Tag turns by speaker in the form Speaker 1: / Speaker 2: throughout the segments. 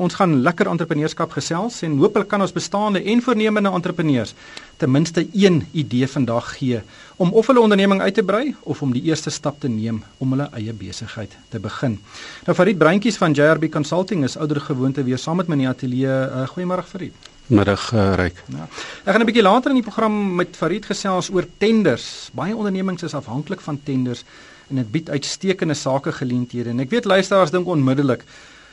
Speaker 1: Ons gaan lekker entrepreneurskap gesels en hulle kan ons bestaande en voornemende entrepreneurs ten minste een idee vandag gee om of hulle onderneming uit te brei of om die eerste stap te neem om hulle eie besigheid te begin. Nou Farid Breintjies van JRB Consulting is ouer gewoonte weer saam met my in die ateljee. Uh, Goeiemôre Farid.
Speaker 2: Middag uh, Ryk.
Speaker 1: Ja. Ek gaan 'n bietjie later in die program met Farid gesels oor tenders. Baie ondernemings is afhanklik van tenders en dit bied uitstekende sakegeleenthede en ek weet luisteraars dink onmiddellik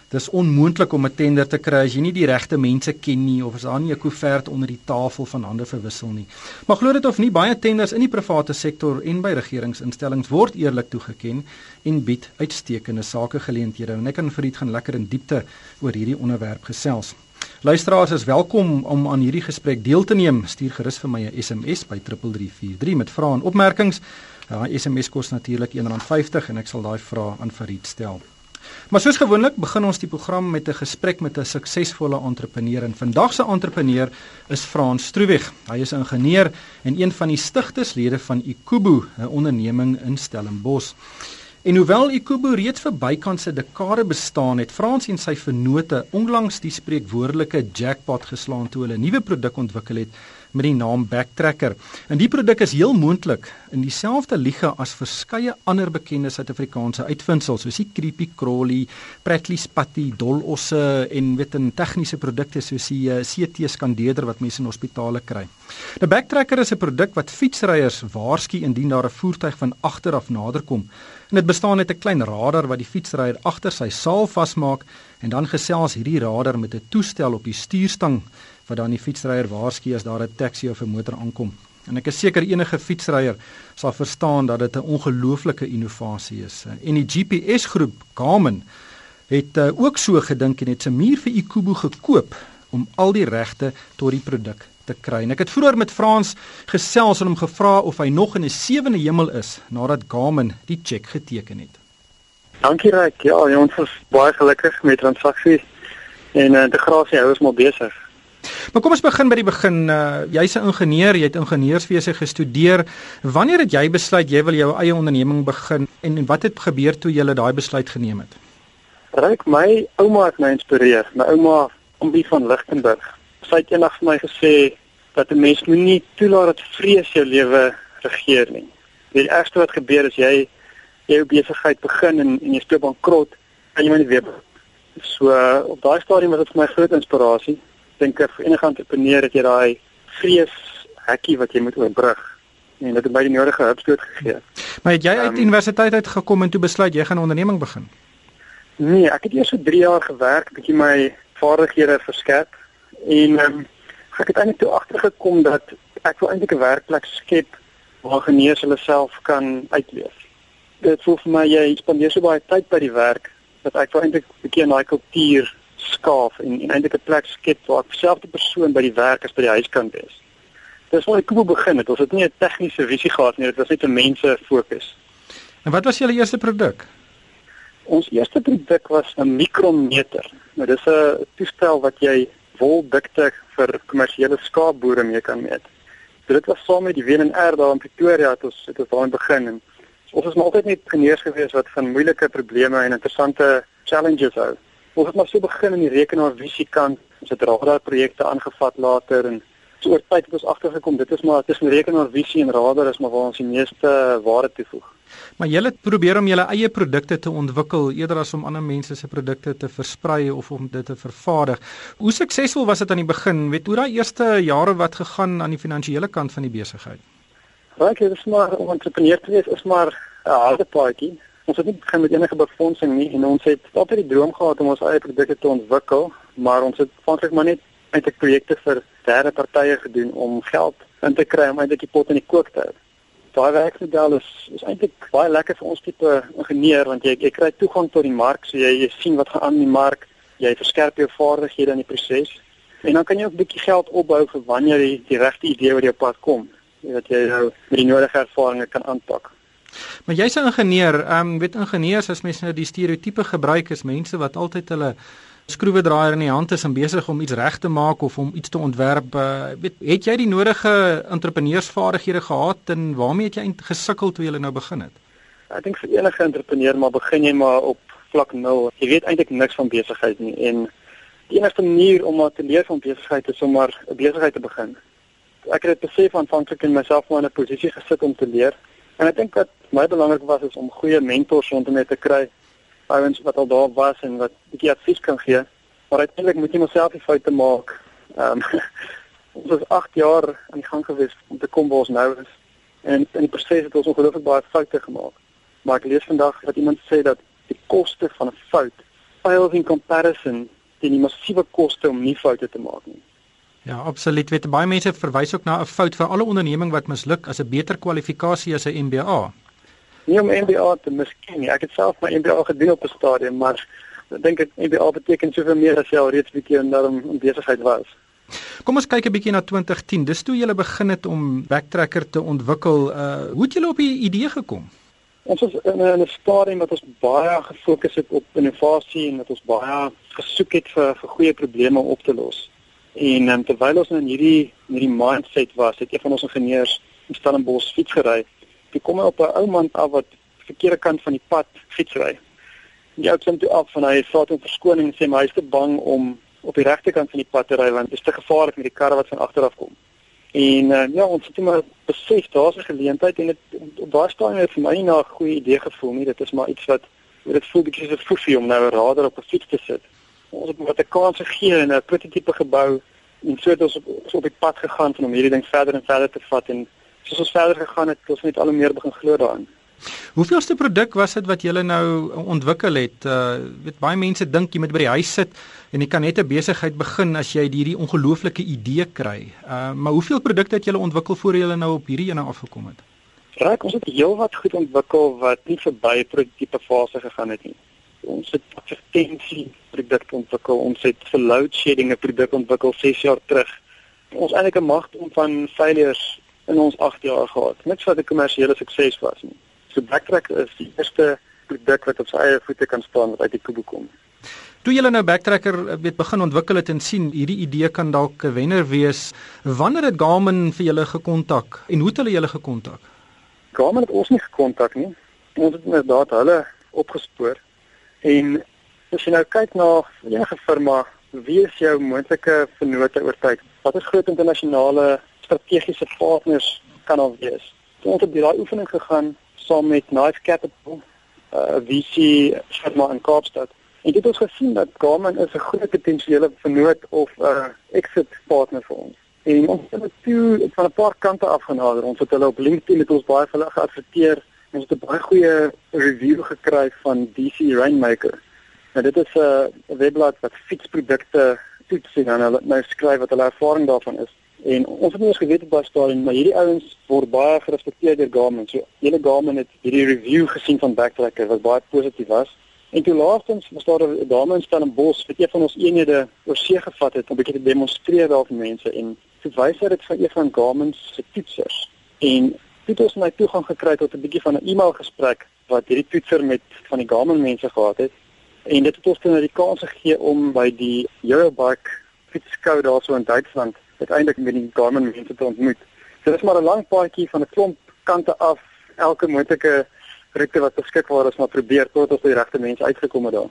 Speaker 1: Dis onmoontlik om 'n tender te kry as jy nie die regte mense ken nie of as daar nie 'n koevert onder die tafel van hande verwissel nie. Maar glo dit of nie baie tenders in die private sektor en by regeringsinstellings word eerlik toegeken en bied uitstekende sakegeleenthede. En ek kan vir u gaan lekker in diepte oor hierdie onderwerp gesels. Luisteraars is welkom om aan hierdie gesprek deel te neem. Stuur gerus vir my 'n SMS by 3343 met vrae en opmerkings. Daai SMS kos natuurlik R1.50 en ek sal daai vrae aan Farid stel. Maar soos gewoonlik begin ons die program met 'n gesprek met 'n suksesvolle entrepreneur en vandag se entrepreneur is Frans Stroeweg. Hy is 'n ingenieur en een van die stigterslede van Ikubu, 'n onderneming in Stellenbosch. En hoewel Ikubu reeds vir bykans 'n dekade bestaan het, Frans en sy vennote onlangs die spreekwoordelike jackpot geslaan toe hulle 'n nuwe produk ontwikkel het met die naam Backtracker. En die produk is heel moontlik in dieselfde liga as verskeie ander bekende Suid-Afrikaanse uitvinders soos die Creepy Crawly, Pratley Spatty, Dolosse en weet 'n tegniese produkte soos die eh, CT skandeerder wat mense in hospitale kry. Nou Backtracker is 'n produk wat fietsryers waarsku indien daar 'n voertuig van agter af naderkom. En dit bestaan uit 'n klein radar wat die fietsryer agter sy saal vasmaak en dan gesels hierdie radar met 'n toestel op die stuurstang wat dan die fietsryer waarsku as daar 'n taxi of 'n motor aankom. En ek is seker enige fietsryer sal verstaan dat dit 'n ongelooflike innovasie is. En die GPS groep Garmin het uh, ook so gedink en het se muur vir Ikubu gekoop om al die regte tot die produk te kry. En ek het vroeër met Frans gesels en hom gevra of hy nog in 'n sewende hemel is nadat Garmin die cheque geteken het.
Speaker 3: Dankie Ryk. Ja, ons is baie gelukkig met transaksies en uh, integrasie hou ons maar besig.
Speaker 1: Maar kom ons begin by die begin. Uh, jy's 'n ingenieur, jy het ingenieurswese gestudeer. Wanneer het jy besluit jy wil jou eie onderneming begin en, en wat het gebeur toe jy daai besluit geneem het?
Speaker 3: Ryk, my ouma het my inspireer. My ouma, Ombie van Lichtenburg. Sy het eendag vir my gesê dat 'n mens moenie toelaat dat vrees jou lewe regeer nie. Die eerste wat gebeur is jy jou besigheid begin en en jy stoop bankrot en jy moet nie weer so op daai stadium was dit vir my groot inspirasie dink vir enige entrepreneur het jy daai vrees hekkie wat jy moet oorbrug en dit het my die nodige hupstoot gegee.
Speaker 1: Maar het jy uit um, universiteit uit gekom en toe besluit jy gaan 'n onderneming begin?
Speaker 3: Nee, ek het eers so 3 jaar gewerk, bietjie my vaardighede verskerp en um, ek het eintlik toe agtergekom dat ek wil eintlik 'n werkplek skep waar genees hulle self kan uitleef. Dit voel vir my jy spandeer so baie tyd by die werk dat ek wil eintlik 'n bietjie in daai kultuur skaaf en, en eintlik 'n plek skep waar dieselfde persoon by die werk as by die huiskant is. Dis waar ek kom begin het. Ons het nie 'n tegniese visie gehad nie, dit was net 'n mense fokus.
Speaker 1: En wat was julle eerste produk?
Speaker 3: Ons eerste produk was 'n mikrometer. Nou dis 'n toestel wat jy woldikte vir kommersiële skaapboere mee kan meet. So dit was saam met die WNR daar in Pretoria het ons het ons daarin begin en ons is maar altyd net geneers gewees wat van moeilike probleme en interessante challenges hou. Ons het maar so begin in die rekenaarvisie kant. Ons het radar projekte aangevat later en so oor tyd het ons agtergekom dit is maar tussen rekenaarvisie en radar is maar waar ons die meeste waarde toevoeg.
Speaker 1: Maar julle probeer om julle eie produkte te ontwikkel eerder as om ander mense se produkte te versprei of om dit te vervaardig. Hoe suksesvol was dit aan die begin? Weet hoe daai eerste jare wat gegaan aan die finansiële kant van die besigheid?
Speaker 3: Raak jy dis maar om entrepreneur te wees is maar 'n harde paadjie. Ons het nie begin met enige befondsing nie en ons het altyd die droom gehad om ons eie produkte te ontwikkel, maar ons het aanvanklik maar net eintlik projekte vir derde partye gedoen om geld in te kry om eintlik die pot in die kook te hou. Daai werksmodel is is eintlik baie lekker vir ons tipe ingenieur want jy jy kry toegang tot die mark, so jy, jy sien wat gaan aan in die mark, jy verskerp jou vaardighede in die proses en dan kan jy ook 'n bietjie geld opbou vir wanneer jy die regte idee oor jou pad kom, dat jy nou met die nodige ervaring kan aanpak.
Speaker 1: Maar jy's 'n ingenieur. Ehm um, weet ingenieurs as mense nou die stereotipe gebruik is mense wat altyd hulle skroewedraaier in die hand is en besig om iets reg te maak of om iets te ontwerp. Uh, weet het jy die nodige entrepreneursvaardighede gehad en waarmee het jy gesukkel toe jy nou begin het?
Speaker 3: Ek dink vir enige entrepreneur maar begin jy maar op vlak 0. Jy weet eintlik niks van besigheid nie en Die enigste manier om maar te leer van besigheid is om maar 'n besigheid te begin. Ek het dit besef aanvanklik in myself maar in 'n posisie gesit om te leer. En ek dink dat my belangrik was is om goeie mentors rondom my te kry. Ouens wat al daar was en wat bietjie advies kan gee. Maar uiteindelik moet jy myself die foute maak. Ehm um, ons was 8 jaar aan die gang gewees om te kom waar ons nou is. En in die proses het ons ongelooflik baie foute gemaak. Maar ek lees vandag dat iemand sê dat die koste van 'n fout pales in comparison teen die massiewe koste om nie foute te maak nie.
Speaker 1: Ja, absoluut. Weet baie mense verwys ook na 'n fout vir alle onderneming wat misluk as 'n beter kwalifikasie as 'n MBA.
Speaker 3: Nie om MBA te miskien nie. Ek het self my MBA gedoen op 'n stadium, maar ek dink ek MBA beteken soveel meer as jy al reeds bietjie in daardie besigheid was.
Speaker 1: Kom ons kyk 'n bietjie na 2010. Dis toe jy begin het om Backtracker te ontwikkel. Uh hoe het jy op die idee gekom?
Speaker 3: Ons is in 'n stadium wat ons baie gefokus het op innovasie en dat ons baie gesoek het vir vir goeie probleme op te los. En um, terwyl ons in hierdie in hierdie mindset was, het een van ons ingenieurs in Stellenbosch fiets gery. Hy kom op 'n ou man af wat verkeerde kant van die pad fietsry. Die ou klim toe af van hy vra om verskoning en sê maar hy is te bang om op die regte kant van die pad te ry want dit is te gevaarlik met die karre wat van agter af kom. En uh, ja, ons het maar besef daar's 'n geleentheid en dit op daai stadium het vir my na 'n goeie idee gevoel nie. Dit is maar iets wat dit voel bietjie so foefie om nou 'n radar op 'n fiets te sit. Ons het met 'n kans gegee en 'n prototipe gebou en so het ons op, op die pad gegaan om hierdie ding verder en verder te vat en soos ons verder gegaan het, het ons net al meer begin glo daarin.
Speaker 1: Hoeveelste produk was dit wat julle nou ontwikkel het? Uh weet baie mense dink jy moet by die huis sit en jy kan net 'n besigheid begin as jy hierdie ongelooflike idee kry. Uh maar hoeveel produkte het julle ontwikkel voor julle nou op hierdie ene afgekom het?
Speaker 3: Raak ons het heelwat goed ontwikkel wat nie verby prototipe fase gegaan het nie. Ons het advertensie produkte ontwikkel, ons het vir load shedding 'n produk ontwikkel 6 jaar terug. Ons eintlik 'n magte om van failures in ons 8 jaar gehad. Niks wat 'n kommersiële sukses was nie. So Backtrack is die eerste produk wat op sy eie voete kan staan wat uit die kubu kom.
Speaker 1: Toe julle nou Backtracker eh, weet begin ontwikkel het en sien hierdie idee kan dalk 'n wenner wees, wanneer het Garmin vir julle gekontak en hoe het hulle julle gekontak?
Speaker 3: Garmin het ons nie gekontak nie. Ons het inderdaad hulle opgespoor en as jy nou kyk na enige firma, wie is jou moontlike vennote oor tyd? Wat is groot internasionale strategiese partners kan al wees? So ons het daai oefening gegaan saam met Knife Capital, 'n uh, VC firma in Kaapstad. En dit het ons gesien dat Garmin is 'n groot potensiële vennoot of 'n uh, exit partner vir ons. En ons het dit toe van 'n paar kante af genader. Ons het hulle op LinkedIn met ons baie hulle geadverteer. Ons het 'n baie goeie review gekry van DC Rainmaker. Nou dit is 'n uh, webblad wat fietsprodukte toets en hulle nou skryf wat hulle ervaring daarvan is. En ons het nie eens geweet op daai stadium maar hierdie ouens word baie gerespekteer deur Garmin. So hele Garmin het hierdie review gesien van Backtracker wat baie positief was. En toe laastens was daar 'n dame in Stellenbosch wat een van ons eenhede oor see gevat het om 'n bietjie te demonstreer daar vir mense en toe wys hy dit vir een van Garmin se toetsers. En het ons my toegang gekry tot 'n bietjie van 'n e-mail gesprek wat hierdie toetser met van die Garmin mense gehad het. En dit het ons dan die kans gegee om by die Eurobike fietskou daarso in Duitsland uiteindelik met die Garmin mense te ontmoet. So dis maar 'n lang paadjie van 'n klomp kante af, elke moontlike roete wat beskikbaar is, maar probeer tot ons by die regte mense uitgekom het daar.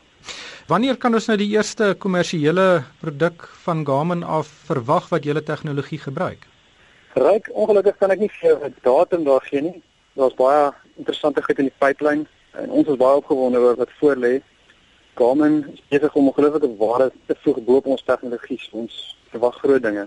Speaker 1: Wanneer kan ons nou die eerste kommersiële produk van Garmin af verwag wat julle tegnologie gebruik?
Speaker 3: Ryk, ongelukkig kan ek nie vir 'n datum daar gee nie. Daar's baie interessante goed in die pipeline en ons is baie opgewonde oor wat voor lê. Garmin is besig om ongelooflike waarde te voeg bo op ons tegnologie. Ons verwag groot dinge.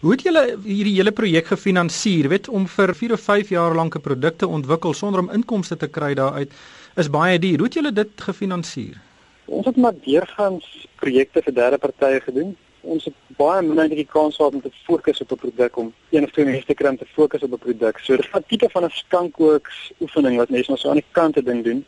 Speaker 1: Hoe het julle hierdie hele projek gefinansier? Weet om vir 4 of 5 jaar lank 'n produk te ontwikkel sonder om inkomste te kry daaruit is baie duur. Hoe het julle dit gefinansier?
Speaker 3: Ons het maar deurgangs projekte vir derde partye gedoen. Ons het baie min eintlik die kans gehad om te fokus op 'n produk om een of twee mense te kry om te fokus op 'n produk. So dit is 'n tipe van 'n skankooks oefening wat mense maar so aan die kant te ding doen.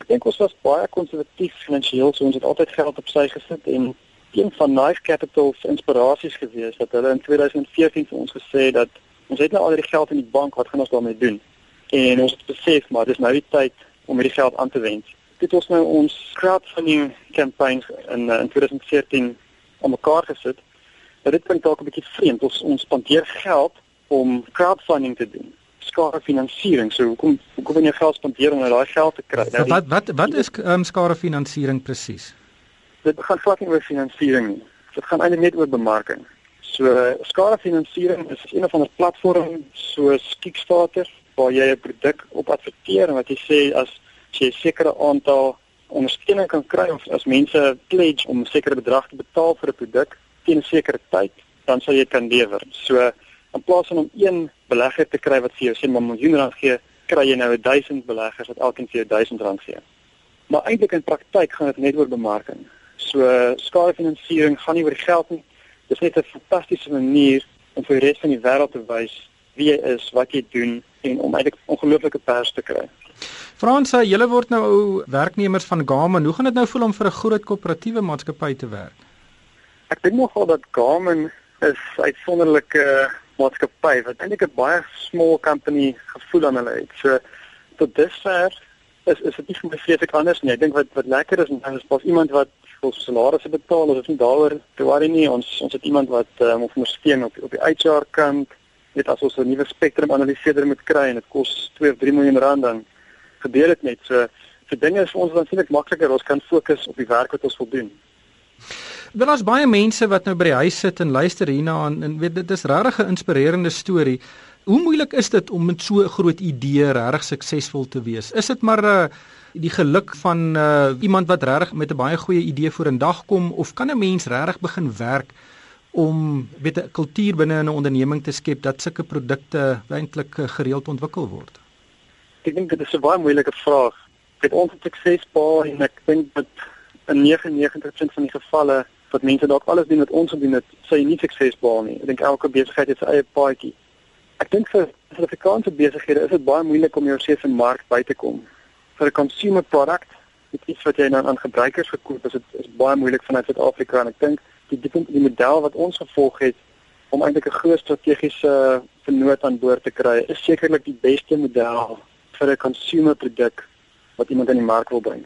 Speaker 3: Ek dink ons was baie konservatief finansiëel, so ons het altyd geld op sy gesit en een van Knife Capital se inspirasies gewees dat hulle in 2014 vir ons gesê dat ons het nou al die geld in die bank, wat gaan ons daarmee doen? En ons het besef maar dis nou die tyd om hierdie geld aan te wend. Dit was nou ons crowdfunding campaign in uh, in 2014 om mekaar gesit. Maar dit klink dalk 'n bietjie vreemd ons ons spandeer geld om crowdfunding te doen skare finansiering. So hoekom hoekom wil jy geld spandeer om nou daai geld te kry?
Speaker 1: Nou, wat wat wat is um, skare finansiering presies?
Speaker 3: dit gaan glad nie oor finansiering nie. Dit gaan eintlik net oor bemarking. So skare finansiering is een of ander platform soos Kickstarter waar jy 'n produk op adverteer en wat jy sê as jy 'n sekere aantal ondersteuning kan kry of as mense pledge om 'n sekere bedrag te betaal vir 'n produk teen 'n sekere tyd, dan sal jy kan lewer. So in plaas van om een belegger te kry wat vir jou sê 'n miljoen rand gee, kry jy nou 1000 beleggers wat elkeen vir jou 1000 rand gee. Maar eintlik in praktyk gaan dit net oor bemarking. So skadefinansiering gaan nie oor geld nie. Dit is net 'n fantastiese manier om vir die res van die wêreld te wys wie jy is, wat jy doen en om eintlik ongelooflike pers te kry.
Speaker 1: Fransa, julle word nou ou werknemers van Garmin. Hoe gaan dit nou voel om vir 'n groot koöperatiewe maatskappy te werk?
Speaker 3: Ek dink nogal dat Garmin is uitsonderlike maatskappy wat eintlik 'n baie small company gevoel aan hulle het. So tot dusver is is dit nie vir my vreeslik anders nie. Ek dink wat wat lekker is en is pas iemand wat ons salarisse betaal, ons is nie daaroor te worry nie. Ons ons het iemand wat um, ons ondersteun op op die HR kant. Net as ons 'n nuwe spektrum analiseerder moet kry en dit kos 2 of 3 miljoen rand dan gebeur dit net. So vir dinge is vir ons dan seker makliker. Ons kan fokus op die werk wat ons wil doen.
Speaker 1: Wel as baie mense wat nou by die huis sit en luister hierna en, en weet dit is regtig 'n inspirerende storie. Hoe moeilik is dit om met so 'n groot idee regtig suksesvol te wees? Is dit maar uh, die geluk van uh, iemand wat regtig met 'n baie goeie idee vorendag kom of kan 'n mens regtig begin werk om weet 'n kultuur binne 'n onderneming te skep dat sulke produkte eintlik uh, gereeld ontwikkel word?
Speaker 3: Ek dink dit is 'n baie moeilike vraag. Dit ons sukses behaal en ek dink dat in 99% van die gevalle wat mense dalk alles doen wat ons gedoen het, sou jy nie sukses behaal nie. Ek dink elke besigheid het sy eie paadjie. Ek dink vir Suid-Afrikaanse besighede is dit baie moeilik om jouself in mark by te kom. Vir 'n consumer product, dit iets wat jy nou aan gebruikers verkoop, is dit is baie moeilik vanuit Suid-Afrika en ek dink die die, die model wat ons gevolg het om eintlik 'n groot strategiese vernoot aan boord te kry, is sekerlik die beste model vir 'n consumer produk wat iemand in die mark wil bring.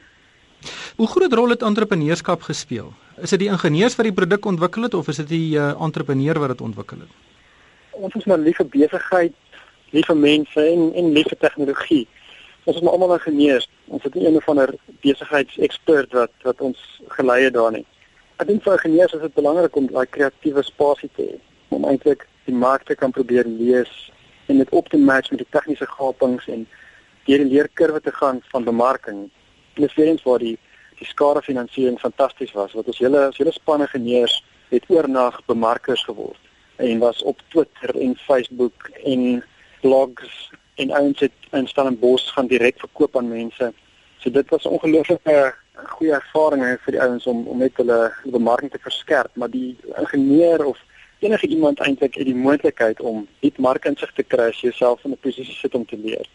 Speaker 1: Hoe groot rol het entrepreneurskap gespeel? Is dit die ingenieurs wat die produk ontwikkel het of is dit die uh, entrepreneur wat dit ontwikkel het?
Speaker 3: Ons is maar lief vir besigheid, lief vir mense en en lief vir tegnologie. Ons is maar almal ingenieurs. Ons het nie een of ander besigheidsekspert wat wat ons gelei het daar nie. Ek dink vir ingenieurs is dit belangrik om daai kreatiewe spasie te hê om eintlik die markte kan probeer lees en dit op te match met die tegniese gapings en deur die leerkurwe te gaan van bemarking dis weer eens waar die die skare finansiering fantasties was wat ons hele hele spanne geneers het oornag bemarkers geword en was op Twitter en Facebook en blogs en ouens het in Stellenbosch gaan direk verkoop aan mense. So dit was 'n ongelooflike goeie ervaring vir die ouens om om net hulle bemarking te verskerp, maar die ingenieur of enige iemand eintlik het die moontlikheid om diep markinsig te kry as jy jouself in 'n posisie sit om te leer.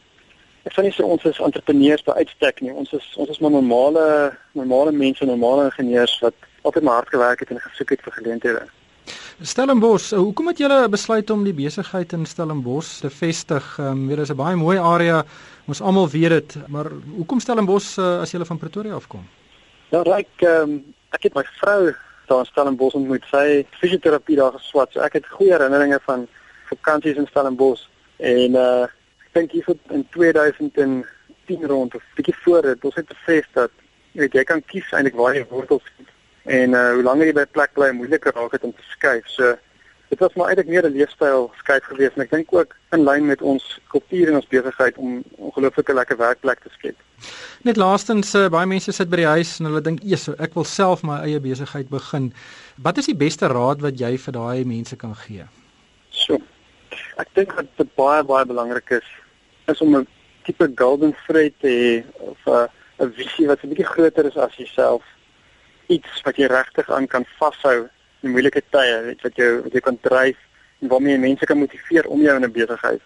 Speaker 3: Ek nie so ons is entrepreneurs by uitstek nie. Ons is ons is maar normale normale mense, normale ingenieurs wat altyd maar hard gewerk het en gesoek het vir geleenthede.
Speaker 1: Stellenbosch, eh, hoekom het julle besluit om die besigheid in Stellenbosch te vestig? Ehm um, weet dis 'n baie mooi area. Ons almal weet dit, maar hoekom Stellenbosch uh, as jy van Pretoria afkom?
Speaker 3: Ja, ryk ehm um, ek het my vrou daar in Stellenbosch ontmoet. Sy fisioterapie daar geswat. So ek het goeie herinneringe van vakansies in Stellenbosch en uh dink hier in 2010 rond of bietjie voor dit, ons het besef dat jy weet jy kan kies eintlik waar jy wortels skiet. En uh hoe langer jy by 'n plek bly, moeiliker raak dit om te skuif. So dit was maar eintlik meer 'n leefstyl skuif geweest en ek dink ook in lyn met ons kultuur en ons besigheid om ongelooflike lekker werkplek te skep.
Speaker 1: Net laastens uh, baie mense sit by die huis en hulle dink, "Jesus, ek wil self my eie besigheid begin." Wat is die beste raad wat jy vir daai mense kan gee?
Speaker 3: So. Ek dink dat dit baie baie belangrik is is om 'n tipe golden thread te hê of 'n 'n visie wat 'n bietjie groter is as jouself. Iets wat jy regtig aan kan vashou in moeilike tye, weet wat jou wat jy kan dryf en waarmee jy mense kan motiveer om jou in 'n besigheid.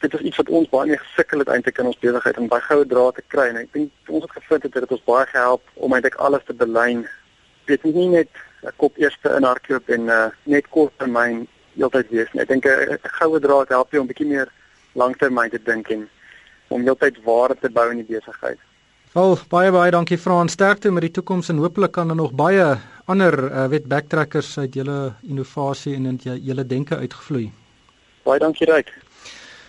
Speaker 3: Dit is iets wat ons baie mee gesukkel het eintlik in ons besigheid om baie goue draad te kry en ek dink ons het gevind dat dit ons baie gehelp om eintlik alles te belyn. Weet nie net 'n kop eerste in hardloop en uh, net kort termyn heeltyd wees nie. Ek dink 'n goue draad help jou om bietjie meer langtermyn te dink en om heeltyd waarde te bou in die besigheid.
Speaker 1: Wel, baie baie dankie Frans. Sterkte met die toekoms en hopelik kan er nog baie ander uh, wet backtrackers uit julle innovasie en in julle denke uitgevloei.
Speaker 3: Baie dankie Ryk.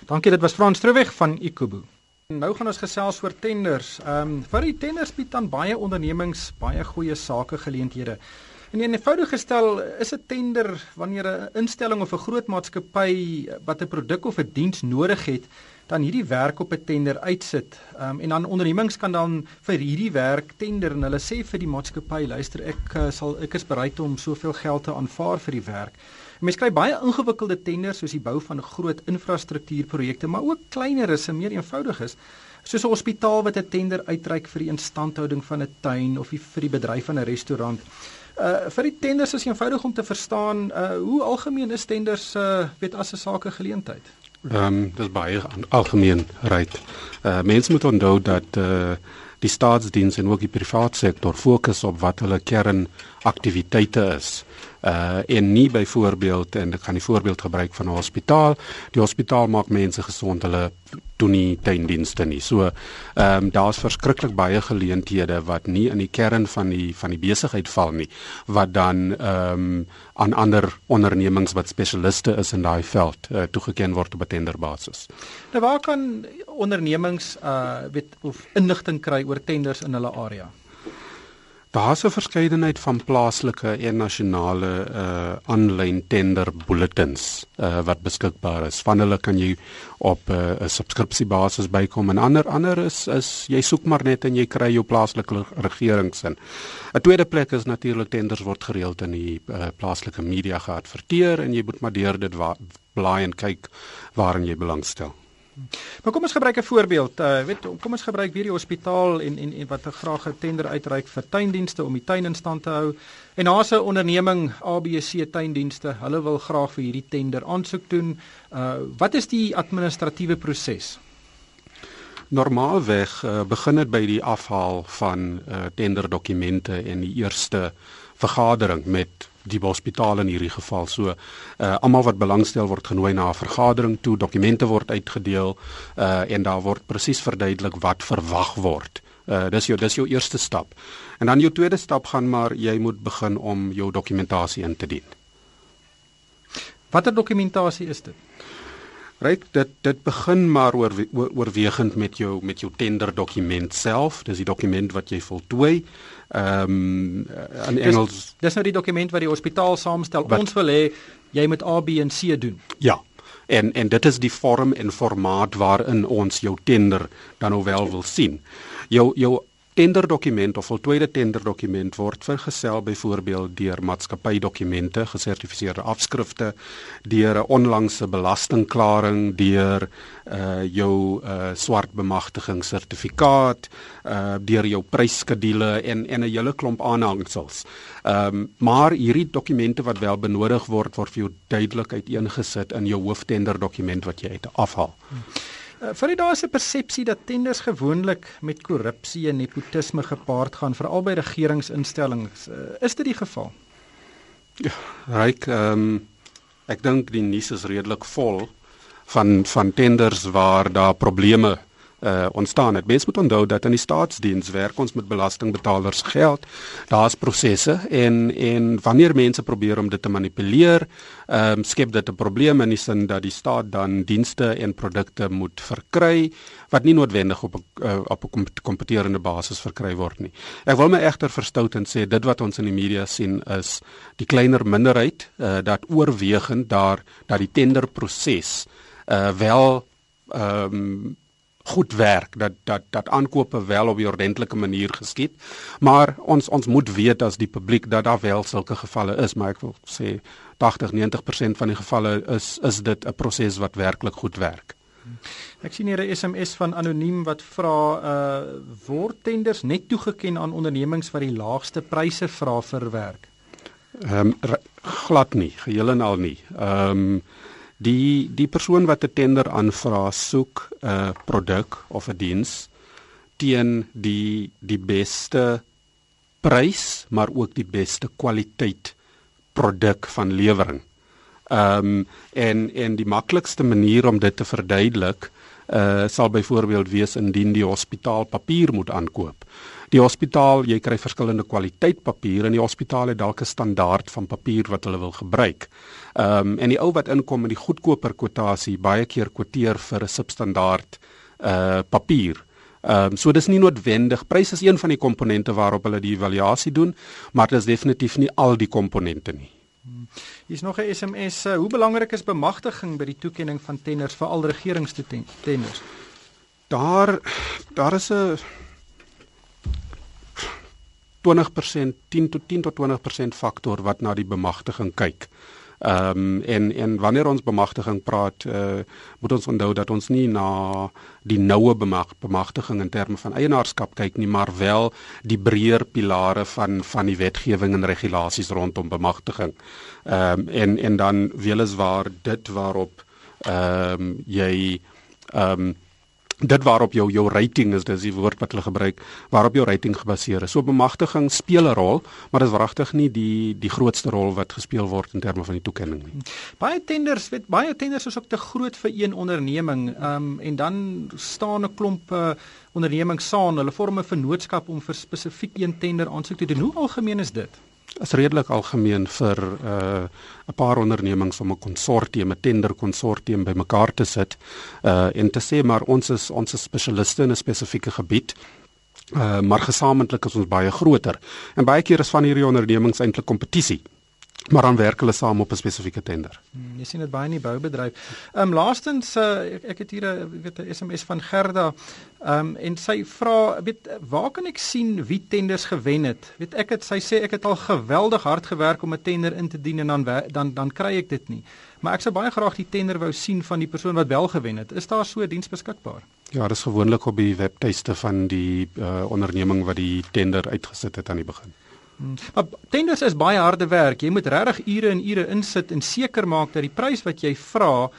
Speaker 1: Dankie, dit was Frans Trouweg van Ikubu. Nou gaan ons gesels oor tenders. Ehm um, vir die tenders bied aan baie ondernemings baie goeie sakegeleenthede. In eenvoudig gestel is 'n tender wanneer 'n instelling of 'n groot maatskappy wat 'n produk of 'n diens nodig het, dan hierdie werk op 'n tender uitsit. Ehm um, en dan ondernemings kan dan vir hierdie werk tender en hulle sê vir die maatskappy, luister, ek uh, sal ek is bereid om soveel geld te aanvaar vir die werk. Mens kry baie ingewikkelde tenders soos die bou van groot infrastruktuurprojekte, maar ook kleiner is en meer eenvoudig is. Soos 'n hospitaal wat 'n tender uitreik vir die instandhouding van 'n tuin of vir die bedryf van 'n restaurant. Uh vir die tenders is eenvoudig om te verstaan, uh hoe algemeen is tenders uh weet as 'n sake geleentheid?
Speaker 2: Ehm um, dis baie algemeen reg. Uh mense moet onthou dat uh die staatsdiens en ook die private sektor fokus op wat hulle kernaktiwiteite is uh en nie byvoorbeeld en ek gaan die voorbeeld gebruik van 'n hospitaal. Die hospitaal maak mense gesond, hulle doen nie tuindienste nie. So ehm um, daar's verskriklik baie geleenthede wat nie in die kern van die van die besigheid val nie wat dan ehm um, aan ander ondernemings wat spesialiste is in daai veld uh, toegeken word op 'n tenderbasis.
Speaker 1: Nou waar kan ondernemings uh weet of inligting kry oor tenders in hulle area?
Speaker 2: Daar's 'n verskeidenheid van plaaslike en nasionale uh aanlyn tender bulletins uh wat beskikbaar is. Van hulle kan jy op uh, 'n subskripsiebasis bykom en ander ander is is jy soek maar net en jy kry jou plaaslike regeringsin. 'n Tweede plek is natuurlik tenders word gereeld in die uh, plaaslike media geadverteer en jy moet maar deur dit blaai en kyk waarin jy belangstel.
Speaker 1: Maar kom ons gebruik 'n voorbeeld. Uh weet kom ons gebruik weer die hospitaal en en en wat graag 'n tender uitreik vir tuindienste om die tuin in stand te hou. En daar's 'n onderneming ABC tuindienste. Hulle wil graag vir hierdie tender aansoek doen. Uh wat is die administratiewe proses?
Speaker 2: Normaalweg uh, begin dit by die afhaal van uh, tenderdokumente en die eerste vergadering met die hospitaal in hierdie geval. So uh almal wat belangstel word genooi na 'n vergadering toe, dokumente word uitgedeel uh en daar word presies verduidelik wat verwag word. Uh dis jou dis jou eerste stap. En dan jou tweede stap gaan maar jy moet begin om jou dokumentasie in te dien.
Speaker 1: Watter dokumentasie is dit?
Speaker 2: Ryk dit dit begin maar oor oorwegend met jou met jou tender dokument self, dis die dokument wat jy voltooi. Ehm um, in Engels
Speaker 1: dis, dis nou die dokument wat die hospitaal saamstel. Wat, Ons wil hê jy moet A B en C doen.
Speaker 2: Ja. En en dit is die vorm en formaat waarin ons jou tender dan nou wel wil sien. Jou jou tenderdokument of voltooide tenderdokument word vergesel byvoorbeeld deur maatskappydokumente, gesertifiseerde afskrifte, deur 'n onlangse belastingklaring, deur uh jou uh swart bemagtiging sertifikaat, uh deur jou pryskedule en en 'n hele klomp aanhangsels. Ehm um, maar hierdie dokumente wat wel benodig word word vir jou duidelik uiteengesit in jou hooftenderdokument wat jy uit afhaal. Hmm.
Speaker 1: Uh, vir daar is 'n persepsie dat tenders gewoonlik met korrupsie en nepotisme gepaard gaan veral by regeringsinstellings. Uh, is dit die geval?
Speaker 2: Ja, ryk ehm um, ek dink die nuus is redelik vol van van tenders waar daar probleme uh ontstaan het. Mense moet onthou dat in die staatsdiens werk ons met belastingbetalers geld. Daar's prosesse en en wanneer mense probeer om dit te manipuleer, ehm um, skep dit 'n probleem in die sin dat die staat dan dienste en produkte moet verkry wat nie noodwendig op 'n uh, op 'n kompeterende basis verkry word nie. Ek wil my egter verstout en sê dit wat ons in die media sien is die kleiner minderheid uh dat oorwegend daar dat die tenderproses uh wel ehm um, goed werk dat dat dat aankope wel op 'n ordentlike manier geskied. Maar ons ons moet weet as die publiek dat daar wel sulke gevalle is, maar ek wil sê 80-90% van die gevalle is is dit 'n proses wat werklik goed werk.
Speaker 1: Ek sien hier 'n SMS van anoniem wat vra uh word tenders net toegeken aan ondernemings wat die laagste pryse vra vir werk.
Speaker 2: Ehm um, glad nie, geheel en al nie. Ehm um, Die die persoon wat 'n tender aanvra soek 'n produk of 'n diens teen die die beste prys maar ook die beste kwaliteit produk van lewering. Ehm um, en en die maklikste manier om dit te verduidelik uh sal byvoorbeeld wees indien die hospitaal papier moet aankoop. Die hospitaal, jy kry verskillende kwaliteit papier en die hospitaal het dalk 'n standaard van papier wat hulle wil gebruik. Ehm um, en die ou wat inkom met die goedkoper kwotasie baie keer kwoteer vir 'n substandaard uh papier. Ehm um, so dis nie noodwendig. Prys is een van die komponente waarop hulle die evaluasie doen, maar dit is definitief nie al die komponente nie.
Speaker 1: Hier's nog 'n SMS. Uh, hoe belangrik is bemagtiging by die toekenning van tenders vir al regeringstenders?
Speaker 2: Daar daar is 'n 20% 10 tot 10 tot 20% faktor wat na die bemagtiging kyk. Ehm um, en en wanneer ons bemagtiging praat, uh, moet ons onthou dat ons nie na die noue bemag, bemagtiging in terme van eienaarskap kyk nie, maar wel die breër pilare van van die wetgewing en regulasies rondom bemagtiging. Ehm um, en en dan weliswaar dit waarop ehm um, jy ehm um, dit waarop jou jou rating is dis die woord wat hulle gebruik waarop jou rating gebaseer is. So bemagtiging speel 'n rol, maar dit is wragtig nie die die grootste rol wat gespeel word in terme van die toekenning nie.
Speaker 1: Baie tenders, weet baie tenders is ook te groot vir een onderneming. Ehm um, en dan staan 'n klomp uh, ondernemings saam, hulle vorm 'n vennootskap om vir spesifiek een tender aansoek te doen. Hoe algemeen is dit?
Speaker 2: Is redelik algemeen vir uh, 'n paar ondernemings om 'n konsortium, 'n tender konsortium bymekaar te sit uh en te sê maar ons is ons is spesialiste in 'n spesifieke gebied. Uh maar gesamentlik is ons baie groter. En baie keer is van hierdie ondernemings eintlik kompetisie maar dan werk hulle saam op 'n spesifieke tender.
Speaker 1: Hmm, jy sien dit baie in die boubedryf. Ehm um, laastens uh, ek, ek het hier 'n weet 'n SMS van Gerda. Ehm um, en sy vra weet waar kan ek sien wie tenders gewen het? Weet ek het sy sê ek het al geweldig hard gewerk om 'n tender in te dien en dan dan dan kry ek dit nie. Maar ek sou baie graag die tender wou sien van die persoon wat wel gewen het. Is daar so 'n diens beskikbaar?
Speaker 2: Ja, dit is gewoonlik op die webtuiste van die uh, onderneming wat die tender uitgesit het aan die begin.
Speaker 1: Hmm. Maar tenders is baie harde werk. Jy moet regtig ure en ure insit en seker maak dat die prys wat jy vra,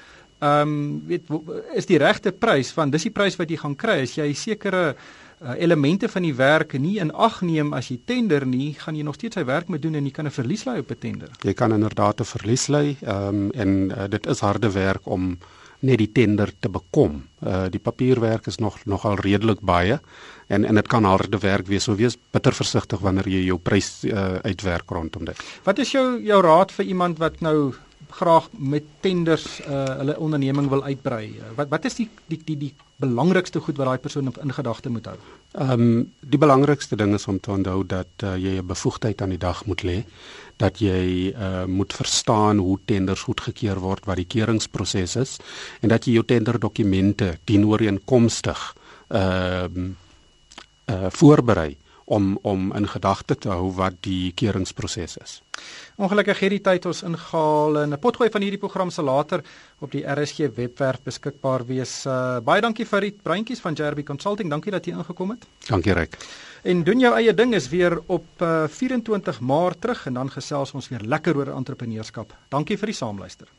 Speaker 1: ehm um, weet is die regte prys van dis die prys wat jy gaan kry. As jy sekere uh, elemente van die werk nie in ag neem as jy tender nie, gaan jy nog steeds sy werk moet doen en jy kan 'n verlies ly op 'n tender.
Speaker 2: Jy kan inderdaad 'n verlies ly, ehm um, en uh, dit is harde werk om net die tender te bekom. Uh die papierwerk is nog nogal redelik baie en en dit kan harde werk wees. So wees bitter versigtig wanneer jy jou prys uh uitwerk rondom dit.
Speaker 1: Wat is jou jou raad vir iemand wat nou graag met tenders uh hulle onderneming wil uitbrei? Wat wat is die die die die belangrikste goed wat daai persoon in gedagte moet hou?
Speaker 2: Ehm um, die belangrikste ding is om te onthou dat uh, jy 'n bevoegdheid aan die dag moet lê dat jy uh, moet verstaan hoe tenders goedgekeur word wat die keuringsproses is en dat jy jou tenderdokumente dienooreenkomstig ehm uh, uh, voorberei om om in gedagte te hou wat die keuringsproses is.
Speaker 1: Ongelukkig het die tyd ons ingehaal en 'n potgooi van hierdie program sal later op die RSG webwerf beskikbaar wees. Uh, baie dankie vir die breintjies van Jerby Consulting. Dankie dat jy ingekom het.
Speaker 2: Dankie Ryk.
Speaker 1: En doen jou eie ding is weer op uh, 24 Maart terug en dan gesels ons weer lekker oor entrepreneurskap. Dankie vir die saamluister.